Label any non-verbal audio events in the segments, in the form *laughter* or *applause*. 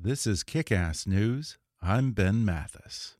This is Kick Ass News. I'm Ben Mathis.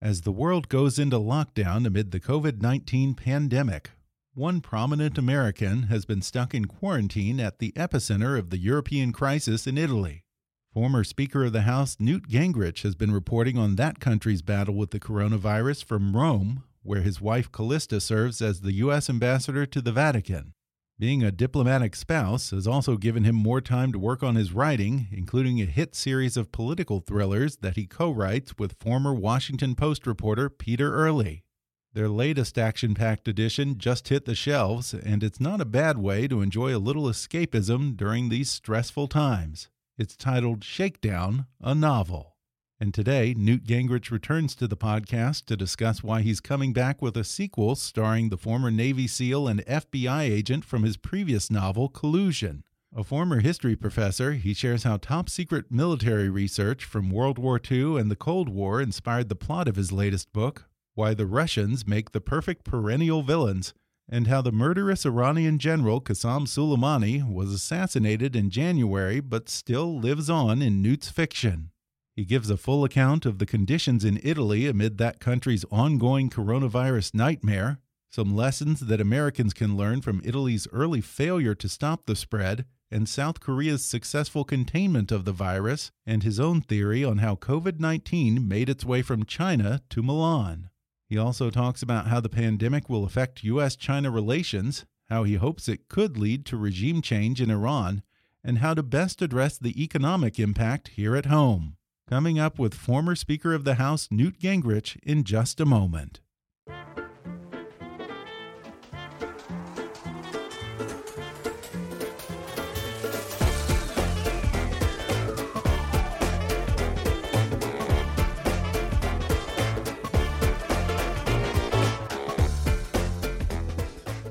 As the world goes into lockdown amid the COVID 19 pandemic, one prominent American has been stuck in quarantine at the epicenter of the European crisis in Italy. Former Speaker of the House Newt Gingrich has been reporting on that country's battle with the coronavirus from Rome, where his wife Callista serves as the U.S. ambassador to the Vatican. Being a diplomatic spouse has also given him more time to work on his writing, including a hit series of political thrillers that he co writes with former Washington Post reporter Peter Earley. Their latest action packed edition just hit the shelves, and it's not a bad way to enjoy a little escapism during these stressful times. It's titled Shakedown, a novel. And today, Newt Gingrich returns to the podcast to discuss why he's coming back with a sequel starring the former Navy SEAL and FBI agent from his previous novel, Collusion. A former history professor, he shares how top secret military research from World War II and the Cold War inspired the plot of his latest book, Why the Russians Make the Perfect Perennial Villains and how the murderous Iranian general Qasem Soleimani was assassinated in January but still lives on in Newt's fiction. He gives a full account of the conditions in Italy amid that country's ongoing coronavirus nightmare, some lessons that Americans can learn from Italy's early failure to stop the spread, and South Korea's successful containment of the virus, and his own theory on how COVID 19 made its way from China to Milan. He also talks about how the pandemic will affect U.S. China relations, how he hopes it could lead to regime change in Iran, and how to best address the economic impact here at home. Coming up with former Speaker of the House Newt Gingrich in just a moment.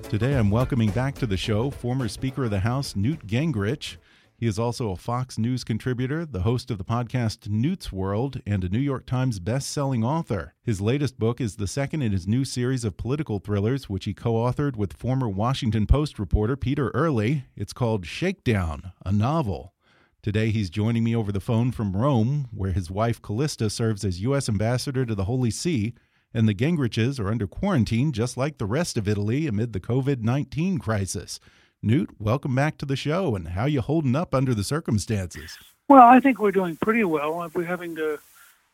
Today, I'm welcoming back to the show former Speaker of the House, Newt Gingrich. He is also a Fox News contributor, the host of the podcast Newt's World, and a New York Times best-selling author. His latest book is the second in his new series of political thrillers, which he co-authored with former Washington Post reporter Peter Earley. It's called Shakedown, a novel. Today, he's joining me over the phone from Rome, where his wife Callista serves as U.S. ambassador to the Holy See and the Gingriches are under quarantine just like the rest of Italy amid the COVID 19 crisis. Newt, welcome back to the show, and how you holding up under the circumstances? Well, I think we're doing pretty well. We're having to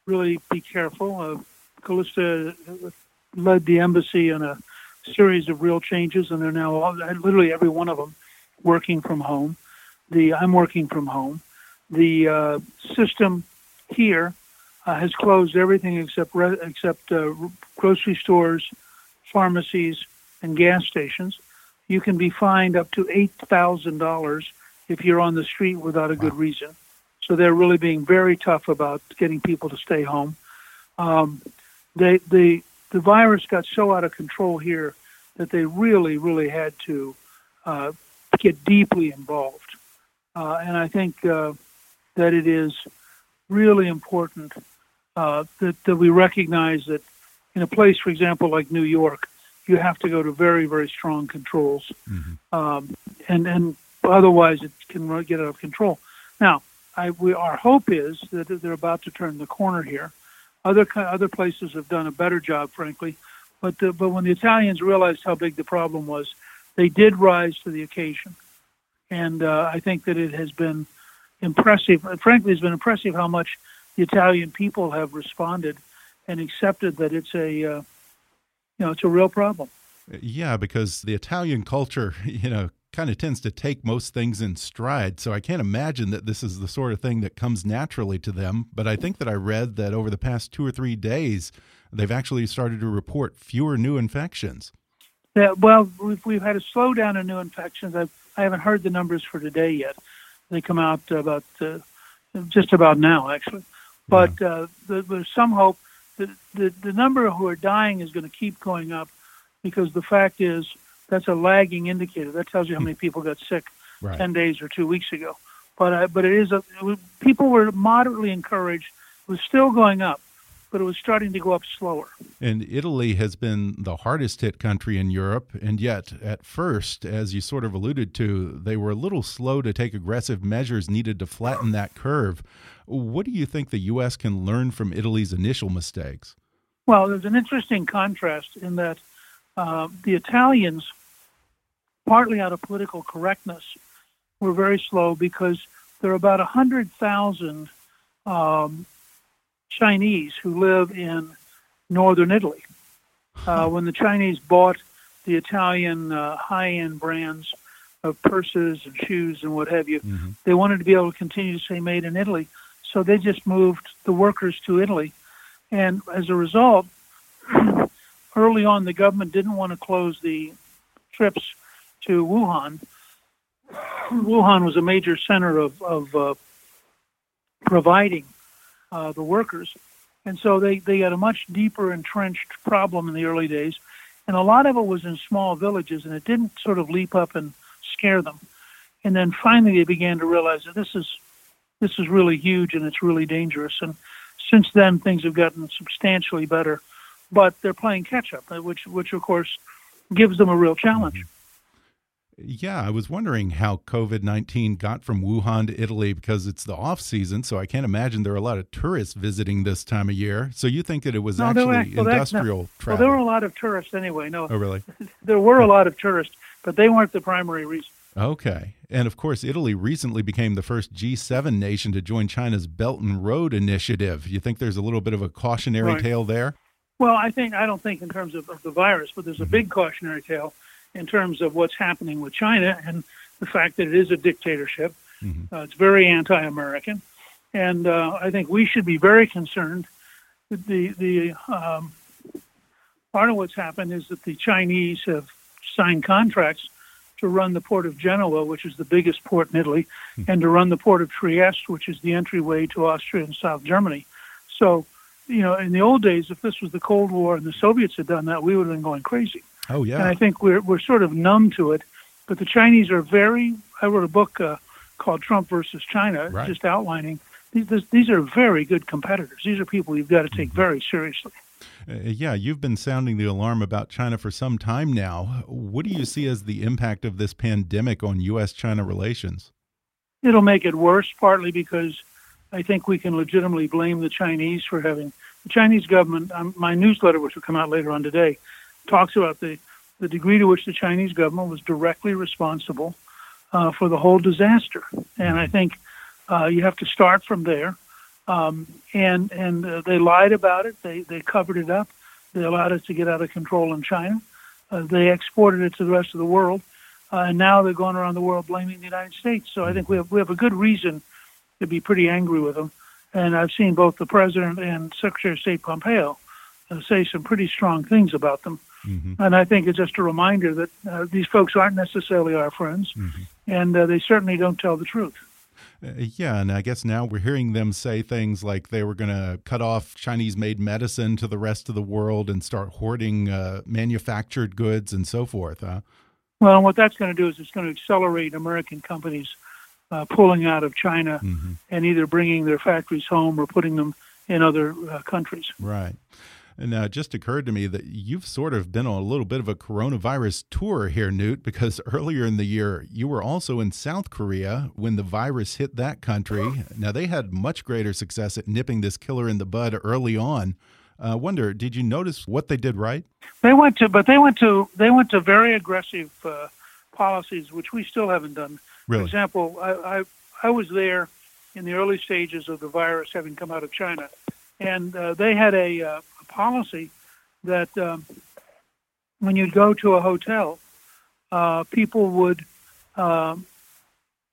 really be careful. Uh, Callista led the embassy in a series of real changes, and they're now all, literally every one of them working from home. The I'm working from home. The uh, system here uh, has closed everything except re- except uh, grocery stores, pharmacies, and gas stations. You can be fined up to eight thousand dollars if you're on the street without a good reason. So they're really being very tough about getting people to stay home. Um, they, the the virus got so out of control here that they really, really had to uh, get deeply involved. Uh, and I think uh, that it is really important uh, that, that we recognize that in a place, for example, like New York, you have to go to very, very strong controls, mm-hmm. um, and and otherwise it can get out of control. Now, I, we, our hope is that they're about to turn the corner here. Other other places have done a better job, frankly. But the, but when the Italians realized how big the problem was, they did rise to the occasion, and uh, I think that it has been impressive. Frankly, it's been impressive how much the Italian people have responded and accepted that it's a uh, you know it's a real problem. Yeah, because the Italian culture, *laughs* you know, kind of tends to take most things in stride. So I can't imagine that this is the sort of thing that comes naturally to them. But I think that I read that over the past two or three days, they've actually started to report fewer new infections. Yeah, well, we've, we've had a slowdown in new infections. I've, I haven't heard the numbers for today yet. They come out about uh, just about now, actually. But yeah. uh, there's some hope that the, the number who are dying is going to keep going up because the fact is that's a lagging indicator. That tells you how many people got sick right. ten days or two weeks ago. But uh, but it is a it was, people were moderately encouraged. It was still going up, but it was starting to go up slower. And Italy has been the hardest hit country in Europe, and yet at first, as you sort of alluded to, they were a little slow to take aggressive measures needed to flatten that curve. What do you think the U.S. can learn from Italy's initial mistakes? Well, there's an interesting contrast in that uh, the Italians, partly out of political correctness, were very slow because there are about 100,000 um, Chinese who live in northern Italy. Uh, when the Chinese bought the Italian uh, high-end brands of purses and shoes and what have you, mm-hmm. they wanted to be able to continue to say "made in Italy," so they just moved the workers to Italy, and as a result, *clears throat* early on, the government didn't want to close the trips to Wuhan. *clears throat* Wuhan was a major center of, of uh, providing uh, the workers. And so they, they had a much deeper entrenched problem in the early days. And a lot of it was in small villages, and it didn't sort of leap up and scare them. And then finally, they began to realize that this is this is really huge and it's really dangerous. And since then, things have gotten substantially better but they're playing catch up, uh, which which of course gives them a real challenge. Mm-hmm. Yeah, I was wondering how COVID 19 got from Wuhan to Italy because it's the off season. So I can't imagine there are a lot of tourists visiting this time of year. So you think that it was no, actually were, well, industrial travel? Well, there were a lot of tourists anyway. No. Oh, really? *laughs* there were a lot of tourists, but they weren't the primary reason. Okay. And of course, Italy recently became the first G7 nation to join China's Belt and Road Initiative. You think there's a little bit of a cautionary right. tale there? Well, I think I don't think in terms of, of the virus, but there's a mm-hmm. big cautionary tale in terms of what's happening with China and the fact that it is a dictatorship. Mm-hmm. Uh, it's very anti-American, and uh, I think we should be very concerned. The the um, part of what's happened is that the Chinese have signed contracts to run the port of Genoa, which is the biggest port in Italy, mm-hmm. and to run the port of Trieste, which is the entryway to Austria and South Germany. So you know, in the old days, if this was the Cold War and the Soviets had done that, we would have been going crazy. Oh yeah. And I think we're we're sort of numb to it. But the Chinese are very. I wrote a book uh, called Trump versus China, right. just outlining these. These are very good competitors. These are people you've got to take mm-hmm. very seriously. Uh, yeah, you've been sounding the alarm about China for some time now. What do you see as the impact of this pandemic on U.S.-China relations? It'll make it worse, partly because I think we can legitimately blame the Chinese for having the Chinese government. Um, my newsletter, which will come out later on today, talks about the the degree to which the Chinese government was directly responsible uh, for the whole disaster. And I think uh, you have to start from there. Um, and and uh, they lied about it. They they covered it up. They allowed it to get out of control in China. Uh, they exported it to the rest of the world, uh, and now they're going around the world blaming the United States. So I think we have we have a good reason to be pretty angry with them. And I've seen both the president and Secretary of State Pompeo uh, say some pretty strong things about them. Mm-hmm. And I think it's just a reminder that uh, these folks aren't necessarily our friends, mm-hmm. and uh, they certainly don't tell the truth. Uh, yeah, and I guess now we're hearing them say things like they were going to cut off Chinese made medicine to the rest of the world and start hoarding uh, manufactured goods and so forth. Huh? Well, what that's going to do is it's going to accelerate American companies uh, pulling out of China mm-hmm. and either bringing their factories home or putting them in other uh, countries. Right. And now it just occurred to me that you've sort of been on a little bit of a coronavirus tour here, Newt, because *laughs* earlier in the year you were also in South Korea when the virus hit that country. Now they had much greater success at nipping this killer in the bud early on. I uh, wonder, did you notice what they did right? They went to, but they went to, they went to very aggressive uh, policies, which we still haven't done. Really? For example, I, I, I was there in the early stages of the virus having come out of China, and uh, they had a, uh, a policy that um, when you'd go to a hotel, uh, people would um,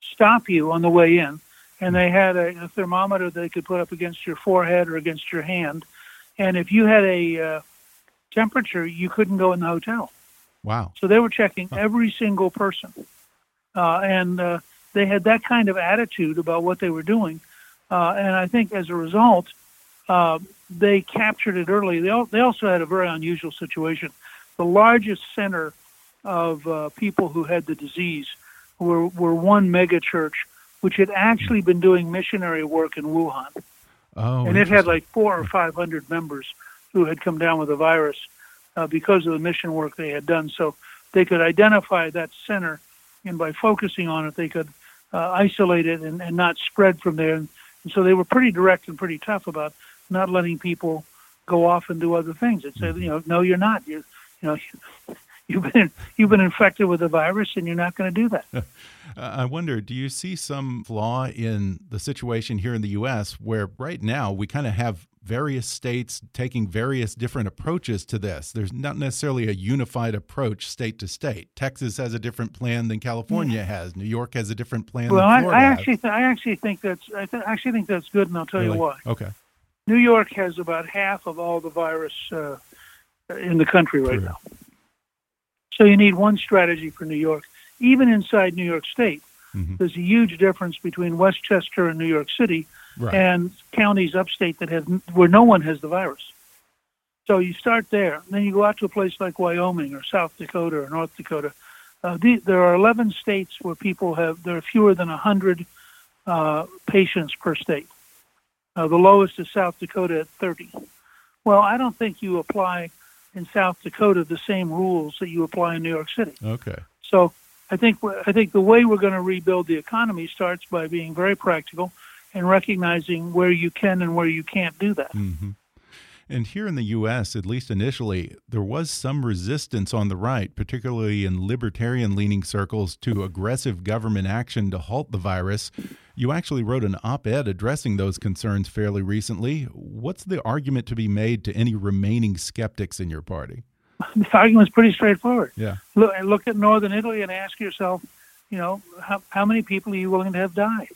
stop you on the way in, and they had a, a thermometer they could put up against your forehead or against your hand and if you had a uh, temperature, you couldn't go in the hotel. Wow. So they were checking every single person. Uh, and uh, they had that kind of attitude about what they were doing. Uh, and I think as a result, uh, they captured it early. They, al- they also had a very unusual situation. The largest center of uh, people who had the disease were, were one megachurch, which had actually been doing missionary work in Wuhan. Oh, and it had like four or five hundred members who had come down with the virus uh, because of the mission work they had done. So they could identify that center, and by focusing on it, they could uh, isolate it and, and not spread from there. And, and so they were pretty direct and pretty tough about not letting people go off and do other things. It said, uh, you know, no, you're not. You're, you know, *laughs* you've been you've been infected with the virus, and you're not going to do that. *laughs* I wonder, do you see some flaw in the situation here in the U.S. where right now we kind of have various states taking various different approaches to this? There's not necessarily a unified approach state to state. Texas has a different plan than California has. New York has a different plan. Well, I, I, actually, I actually think that's I th actually think that's good, and I'll tell really? you why. Okay. New York has about half of all the virus uh, in the country right True. now. So you need one strategy for New York. Even inside New York State, Mhm. there's a huge difference between Westchester and New York City Right. and counties upstate that have where no one has the virus. So you start there, then you go out to a place like Wyoming or South Dakota or North Dakota. Uh, the, there are 11 states where people have there are fewer than 100 uh, patients per state. Uh, the lowest is South Dakota at 30. Well, I don't think you apply in South Dakota the same rules that you apply in New York City. okay. So I think I think the way we're going to rebuild the economy starts by being very practical and recognizing where you can and where you can't do that. hmm And here in the U.S., at least initially, there was some resistance on the right, particularly in libertarian leaning circles, to aggressive government action to halt the virus. You actually wrote an op ed addressing those concerns fairly recently. What's the argument to be made to any remaining skeptics in your party? *laughs* The argument's pretty straightforward. Yeah. Look, look at northern Italy and ask yourself, you know, how, how many people are you willing to have die?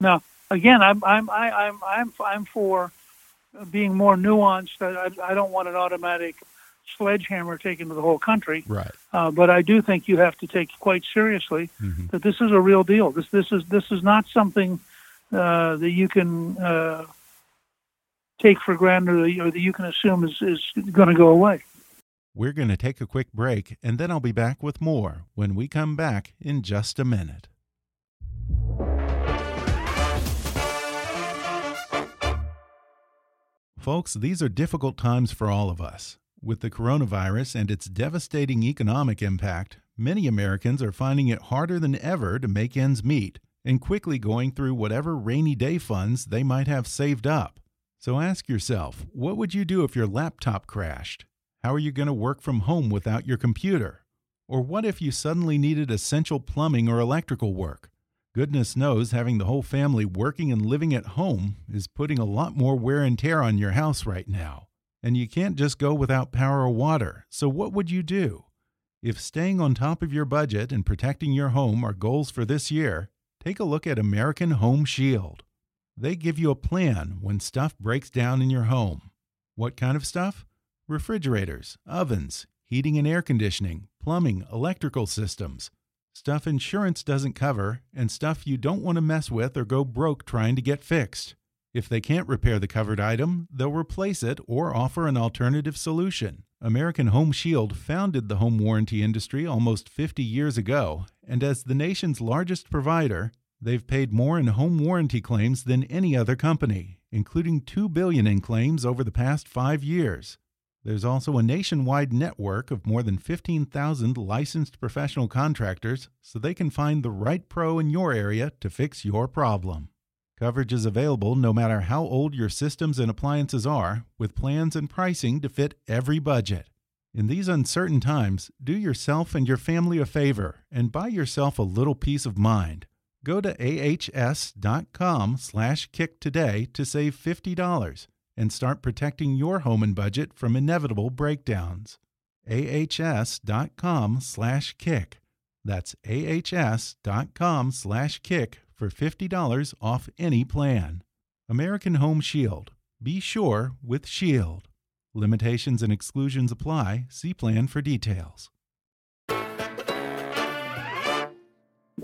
Now, again, I'm I'm I, I'm I'm I'm for being more nuanced. I, I don't want an automatic sledgehammer taken to the whole country, Right. uh, but I do think you have to take quite seriously Mhm. that this is a real deal. This this is this is not something uh, that you can uh, take for granted or that, or that you can assume is, is going to go away. We're going to take a quick break, and then I'll be back with more when we come back in just a minute. Folks, these are difficult times for all of us. With the coronavirus and its devastating economic impact, many Americans are finding it harder than ever to make ends meet and quickly going through whatever rainy day funds they might have saved up. So ask yourself, what would you do if your laptop crashed? How are you going to work from home without your computer? Or what if you suddenly needed essential plumbing or electrical work? Goodness knows having the whole family working and living at home is putting a lot more wear and tear on your house right now. And you can't just go without power or water, so what would you do? If staying on top of your budget and protecting your home are goals for this year, take a look at American Home Shield. They give you a plan when stuff breaks down in your home. What kind of stuff? Refrigerators, ovens, heating and air conditioning, plumbing, electrical systems. Stuff insurance doesn't cover, and stuff you don't want to mess with or go broke trying to get fixed. If they can't repair the covered item, they'll replace it or offer an alternative solution. American Home Shield founded the home warranty industry almost 50 years ago, and as the nation's largest provider, they've paid more in home warranty claims than any other company. including 2 billion in claims over the past 5 years. There's also a nationwide network of more than 15,000 licensed professional contractors so they can find the right pro in your area to fix your problem. Coverage is available no matter how old your systems and appliances are, with plans and pricing to fit every budget. In these uncertain times, do yourself and your family a favor and buy yourself a little peace of mind. Go to ahs.com/kick today to save $50 and start protecting your home and budget from inevitable breakdowns. ahs.com/kick. That's ahs.com/kick for $50 off any plan. American Home Shield. Be sure with Shield. Limitations and exclusions apply. See plan for details.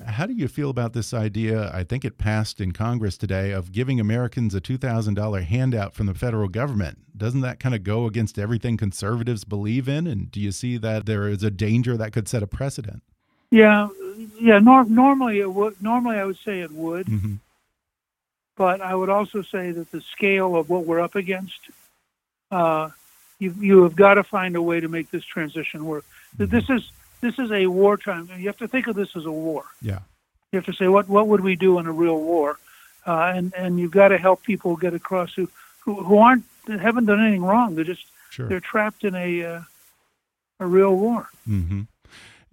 How do you feel about this idea? I think it passed in Congress today of giving Americans a $2,000 handout from the federal government. Doesn't that kind of go against everything conservatives believe in? And do you see that there is a danger that could set a precedent? Yeah, yeah. Nor- normally, it would. Normally, I would say it would. Mm -hmm. But I would also say that the scale of what we're up against uh, you you have got to find a way to make this transition work. Mm-hmm. This is this is a wartime. You have to think of this as a war. Yeah. You have to say what what would we do in a real war, uh, and and you've got to help people get across who who, who aren't haven't done anything wrong. They're just sure. they're trapped in a uh, a real war. Mm-hmm.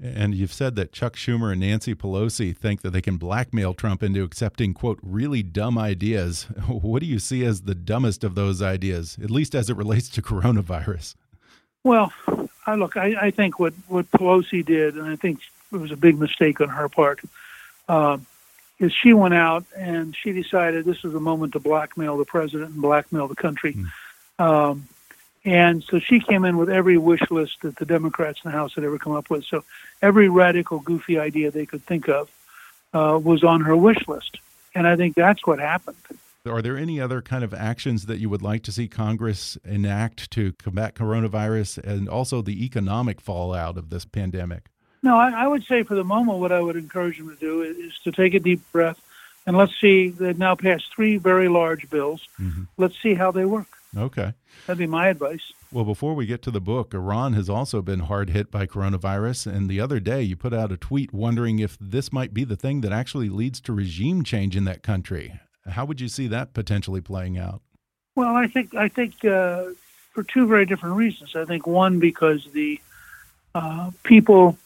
And you've said that Chuck Schumer and Nancy Pelosi think that they can blackmail Trump into accepting, quote, really dumb ideas. *laughs* What do you see as the dumbest of those ideas, at least as it relates to coronavirus? Well, I look, I, I think what, what Pelosi did, and I think it was a big mistake on her part, uh, is she went out and she decided this was a moment to blackmail the president and blackmail the country. Mm. Um, and so she came in with every wish list that the Democrats in the House had ever come up with. So every radical, goofy idea they could think of uh, was on her wish list. And I think that's what happened. Are there any other kind of actions that you would like to see Congress enact to combat coronavirus and also the economic fallout of this pandemic? No, I, I would say for the moment, what I would encourage them to do is, is to take a deep breath and let's see. They've now passed three very large bills. Mm -hmm. Let's see how they work. Okay. That'd be my advice. Well, before we get to the book, Iran has also been hard hit by coronavirus. And the other day, you put out a tweet wondering if this might be the thing that actually leads to regime change in that country. How would you see that potentially playing out? Well, I think I think uh, for two very different reasons. I think one because the uh, people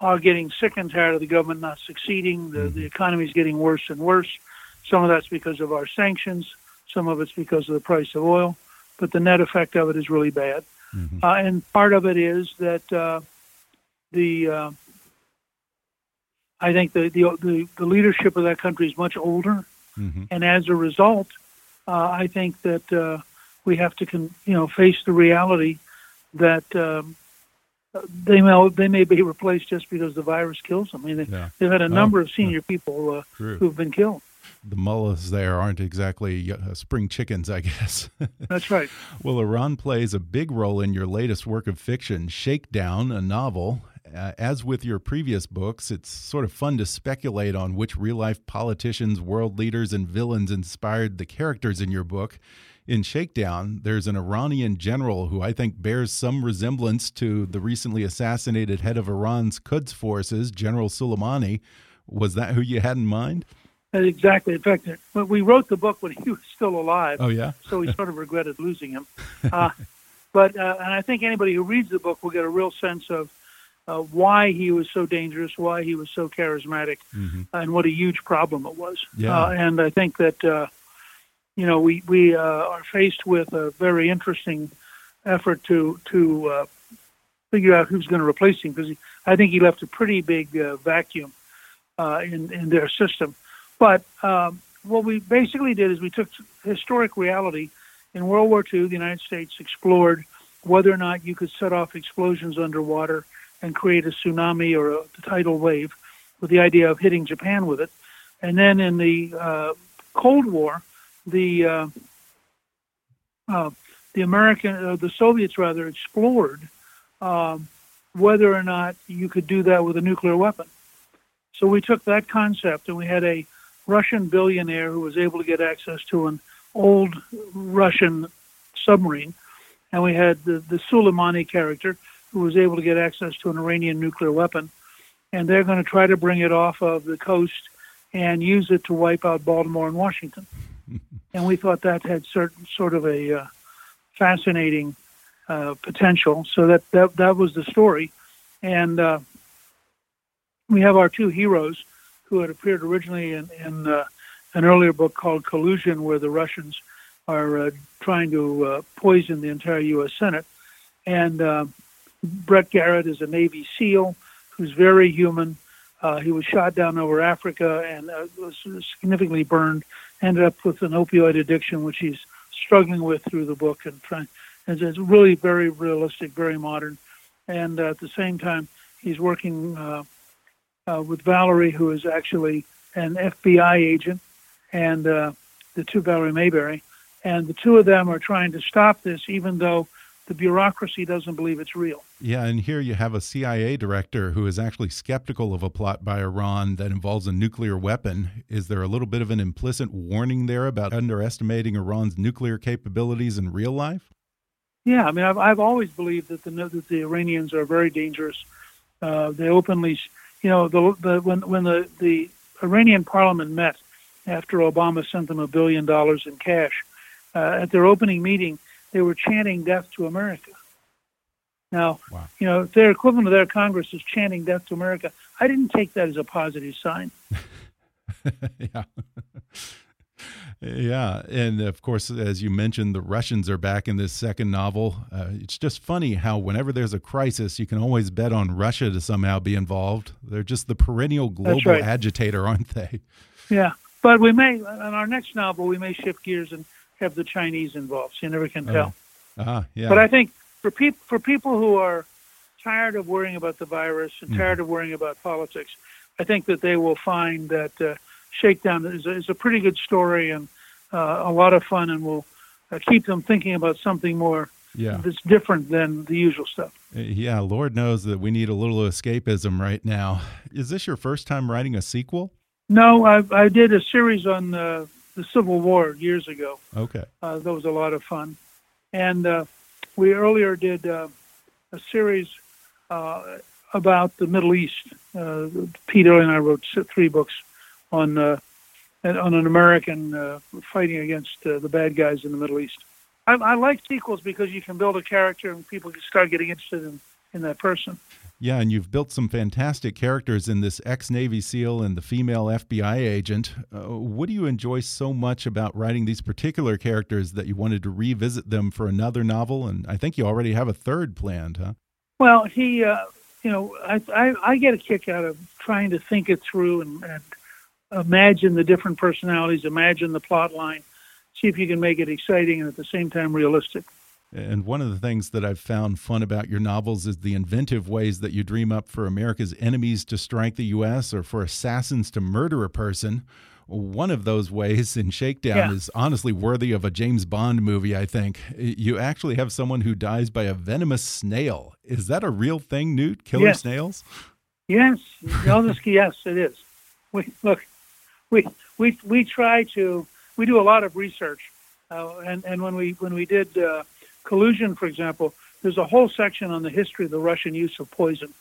are getting sick and tired of the government not succeeding. The, mm -hmm. the economy is getting worse and worse. Some of that's because of our sanctions. Some of it's because of the price of oil, but the net effect of it is really bad. Mm-hmm. Uh, and part of it is that uh, the uh, I think the, the, the the leadership of that country is much older, mm-hmm. and as a result, uh, I think that uh, we have to con- you know face the reality that. Um, they may they may be replaced just because the virus kills them. I mean, they, yeah. they've had a number oh, of senior yeah. people uh, who've been killed the mullahs there aren't exactly uh, spring chickens, I *laughs* guess. That's right. well, Iran plays a big role in your latest work of fiction, Shakedown, a novel. Uh, as with your previous books, it's sort of fun to speculate on which real life politicians, world leaders, and villains inspired the characters in your book. In Shakedown, there's an Iranian general who I think bears some resemblance to the recently assassinated head of Iran's Quds forces, General Soleimani. Was that who you had in mind? Exactly. In fact, we wrote the book when *laughs* he was still alive. Oh yeah. so we sort of regretted losing him. *laughs* Uh, but uh, and I think anybody who reads the book will get a real sense of uh, why he was so dangerous, why he was so charismatic, mm-hmm. and what a huge problem it was. Yeah. Uh, and I think that uh, you know we we uh, are faced with a very interesting effort to to figure out who's going to replace him because I think he left a pretty big vacuum in in their system. But um, what we basically did is we took historic reality. In World War II, the United States explored whether or not you could set off explosions underwater and create a tsunami or a tidal wave with the idea of hitting Japan with it. And then in the uh, Cold War, the uh, uh, the American, uh, the Soviets rather, explored um, whether or not you could do that with a nuclear weapon. So we took that concept and we had a Russian billionaire who was able to get access to an old Russian submarine, and we had the, the Soleimani character who was able to get access to an Iranian nuclear weapon, and they're going to try to bring it off of the coast and use it to wipe out Baltimore and Washington. *laughs* and we thought that had certain sort of a uh, fascinating uh, potential. So that, that that was the story, and uh, we have our two heroes who had appeared originally in, in uh, an earlier book called Collusion, where the Russians are uh, trying to uh, poison the entire U.S. Senate, and Brett Garrett is a Navy SEAL who's very human. Uh, he was shot down over Africa and uh, was significantly burned. Ended up with an opioid addiction, which he's struggling with through the book and trying. And it's really very realistic, very modern. And uh, at the same time, he's working uh, uh, with Valerie, who is actually an FBI agent, and uh, the two Valerie Mayberry, and the two of them are trying to stop this, even though the bureaucracy doesn't believe it's real. Yeah, and here you have a CIA director who is actually skeptical of a plot by Iran that involves a nuclear weapon. Is there a little bit of an implicit warning there about underestimating Iran's nuclear capabilities in real life? Yeah, I mean, I've, I've always believed that the that the Iranians are very dangerous. Uh, they openly, you know, the, the when when the the Iranian parliament met after Obama sent them a billion dollars in cash uh, at their opening meeting they were chanting death to America. Now, wow. you know, their equivalent of their Congress is chanting death to America. I didn't take that as a positive sign. *laughs* yeah. yeah. And of course, as you mentioned, the Russians are back in this second novel. Uh, it's just funny how, whenever there's a crisis, you can always bet on Russia to somehow be involved. They're just the perennial global right. agitator, aren't they? Yeah. But we may, in our next novel, we may shift gears and have the Chinese involved. So you never can tell. Oh. Uh-huh, yeah. But I think for people for people who are tired of worrying about the virus and tired mm. of worrying about politics, I think that they will find that uh, Shakedown is a, is a pretty good story and uh, a lot of fun, and will uh, keep them thinking about something more yeah. that's different than the usual stuff. Uh, yeah, Lord knows that we need a little escapism right now. Is this your first time writing a sequel? No, I, I did a series on uh, the Civil War years ago. Okay. Uh, that was a lot of fun. And uh, we earlier did uh, a series uh, about the Middle East. Uh, Peter and I wrote three books on uh, on an American fighting against the bad guys in the Middle East. I, I like sequels because you can build a character and people can start getting interested in, in that person. Yeah, and you've built some fantastic characters in this ex Navy SEAL and the female FBI agent. Uh, what do you enjoy so much about writing these particular characters that you wanted to revisit them for another novel? And I think you already have a third planned, huh? Well, he, uh, you know, I, I, I, get a kick out of trying to think it through and, and imagine the different personalities, imagine the plot line, see if you can make it exciting and at the same time realistic. And one of the things that I've found fun about your novels is the inventive ways that you dream up for America's enemies to strike the U.S. or for assassins to murder a person. One of those ways in Shakedown yeah. is honestly worthy of a James Bond movie, I think. You actually have someone who dies by a venomous snail. Is that a real thing, Newt? Killer yes. snails? Yes. yes, it is. We, look, we, we, we try to, we do a lot of research. Uh, and, and when we, when we did, uh, collusion, for example, there's a whole section on the history of the Russian use of poison.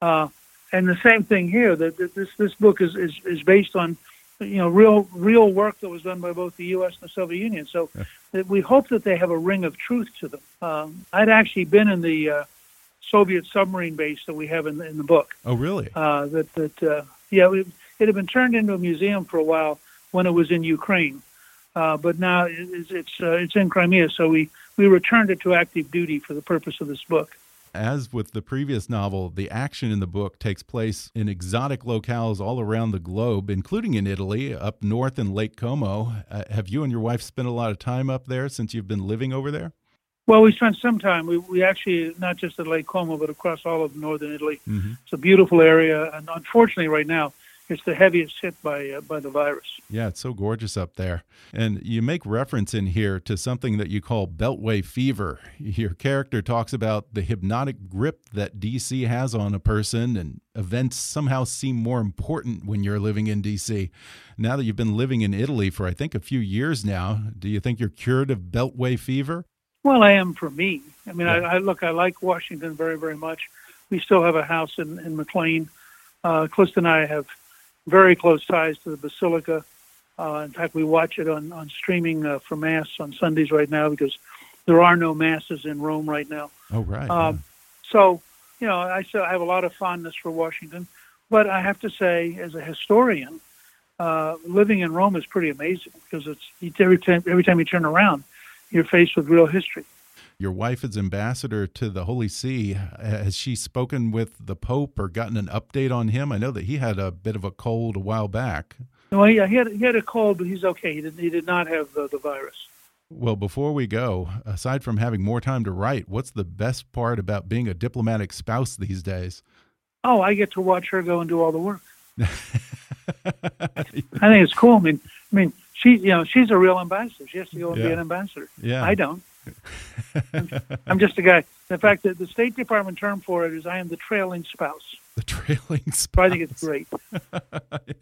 Uh, and the same thing here. That this this book is, is, is based on you know real real work that was done by both the U.S. and the Soviet Union. So yeah. we hope that they have a ring of truth to them. Um, I'd actually been in the uh, Soviet submarine base that we have in the, in the book. Oh, really? Uh, that that uh, yeah, it, it had been turned into a museum for a while when it was in Ukraine. Uh, but now it's it's, uh, it's in Crimea, so we we returned it to active duty for the purpose of this book. As with the previous novel, the action in the book takes place in exotic locales all around the globe, including in Italy, up north in Lake Como. Uh, have you and your wife spent a lot of time up there since you've been living over there? Well, we spent some time. We, we actually, not just at Lake Como, but across all of northern Italy. Mm -hmm. It's a beautiful area. And unfortunately, right now, it's the heaviest hit by uh, by the virus. Yeah, it's so gorgeous up there. And you make reference in here to something that you call beltway fever. Your character talks about the hypnotic grip that DC has on a person and events somehow seem more important when you're living in DC. Now that you've been living in Italy for I think a few years now, do you think you're cured of beltway fever? Well, I am for me. I mean, yeah. I, I look, I like Washington very, very much. We still have a house in, in McLean. Uh, Callista and I have very close ties to the Basilica. Uh, in fact, we watch it on, on streaming uh, for Mass on Sundays right now because there are no Masses in Rome right now. Oh, right. Um, yeah. So, you know, I, still, have a lot of fondness for Washington. But I have to say, as a historian, uh, living in Rome is pretty amazing because it's every time every time you turn around, you're faced with real history. Your wife is ambassador to the Holy See. Has she spoken with the Pope or gotten an update on him? I know that he had a bit of a cold a while back. No, yeah, he had he had a cold, but he's okay. He did, he did not have the, the virus. Well, before we go, aside from having more time to write, what's the best part about being a diplomatic spouse these days? Oh, I get to watch her go and do all the work. *laughs* I think it's cool. I mean, I mean, she, you know, she's a real ambassador. She has to go and yeah. be an ambassador. Yeah, I don't. I'm, just a guy. In fact, the, the State Department term for it is I am the trailing spouse. The trailing *laughs* spouse. I think it's great. *laughs*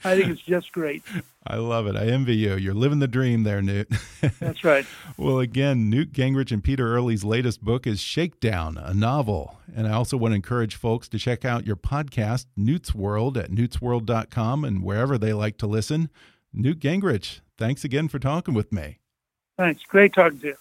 I think it's just great. I love it. I envy you. You're living the dream there, Newt. *laughs* That's right. well, again, Newt Gingrich and Peter Earley's latest book is Shakedown, a novel. And I also want to encourage folks to check out your podcast, Newt's World, at newtsworld.com and wherever they like to listen. Newt Gingrich, thanks again for talking with me. Thanks. Great talking to you.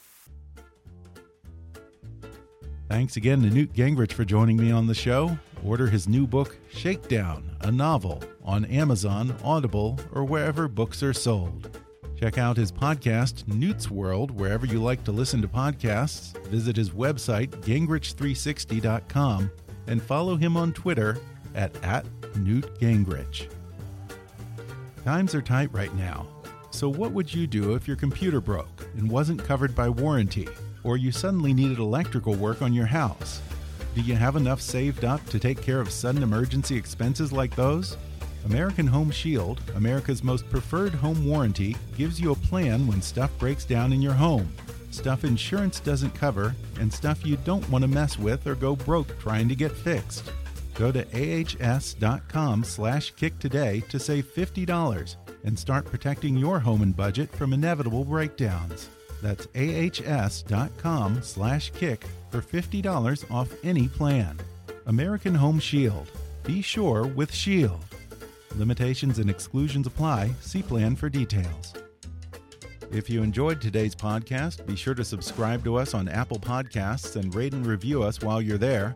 Thanks again to Newt Gingrich for joining me on the show. Order his new book, Shakedown, a novel, on Amazon, Audible, or wherever books are sold. Check out his podcast, Newt's World, wherever you like to listen to podcasts. Visit his website, gingrich360.com, and follow him on Twitter at, at Newt Gingrich. Times are tight right now, so what would you do if your computer broke and wasn't covered by warranty? Or you suddenly needed electrical work on your house. Do you have enough saved up to take care of sudden emergency expenses like those? American Home Shield, America's most preferred home warranty, gives you a plan when stuff breaks down in your home. Stuff insurance doesn't cover, and stuff you don't want to mess with or go broke trying to get fixed. Go to ahs.com slash kick today to save $50 and start protecting your home and budget from inevitable breakdowns. That's ahs.com slash kick for $50 off any plan. American Home Shield. Be sure with Shield. Limitations and exclusions apply. See plan for details. If you enjoyed today's podcast, be sure to subscribe to us on Apple Podcasts and rate and review us while you're there.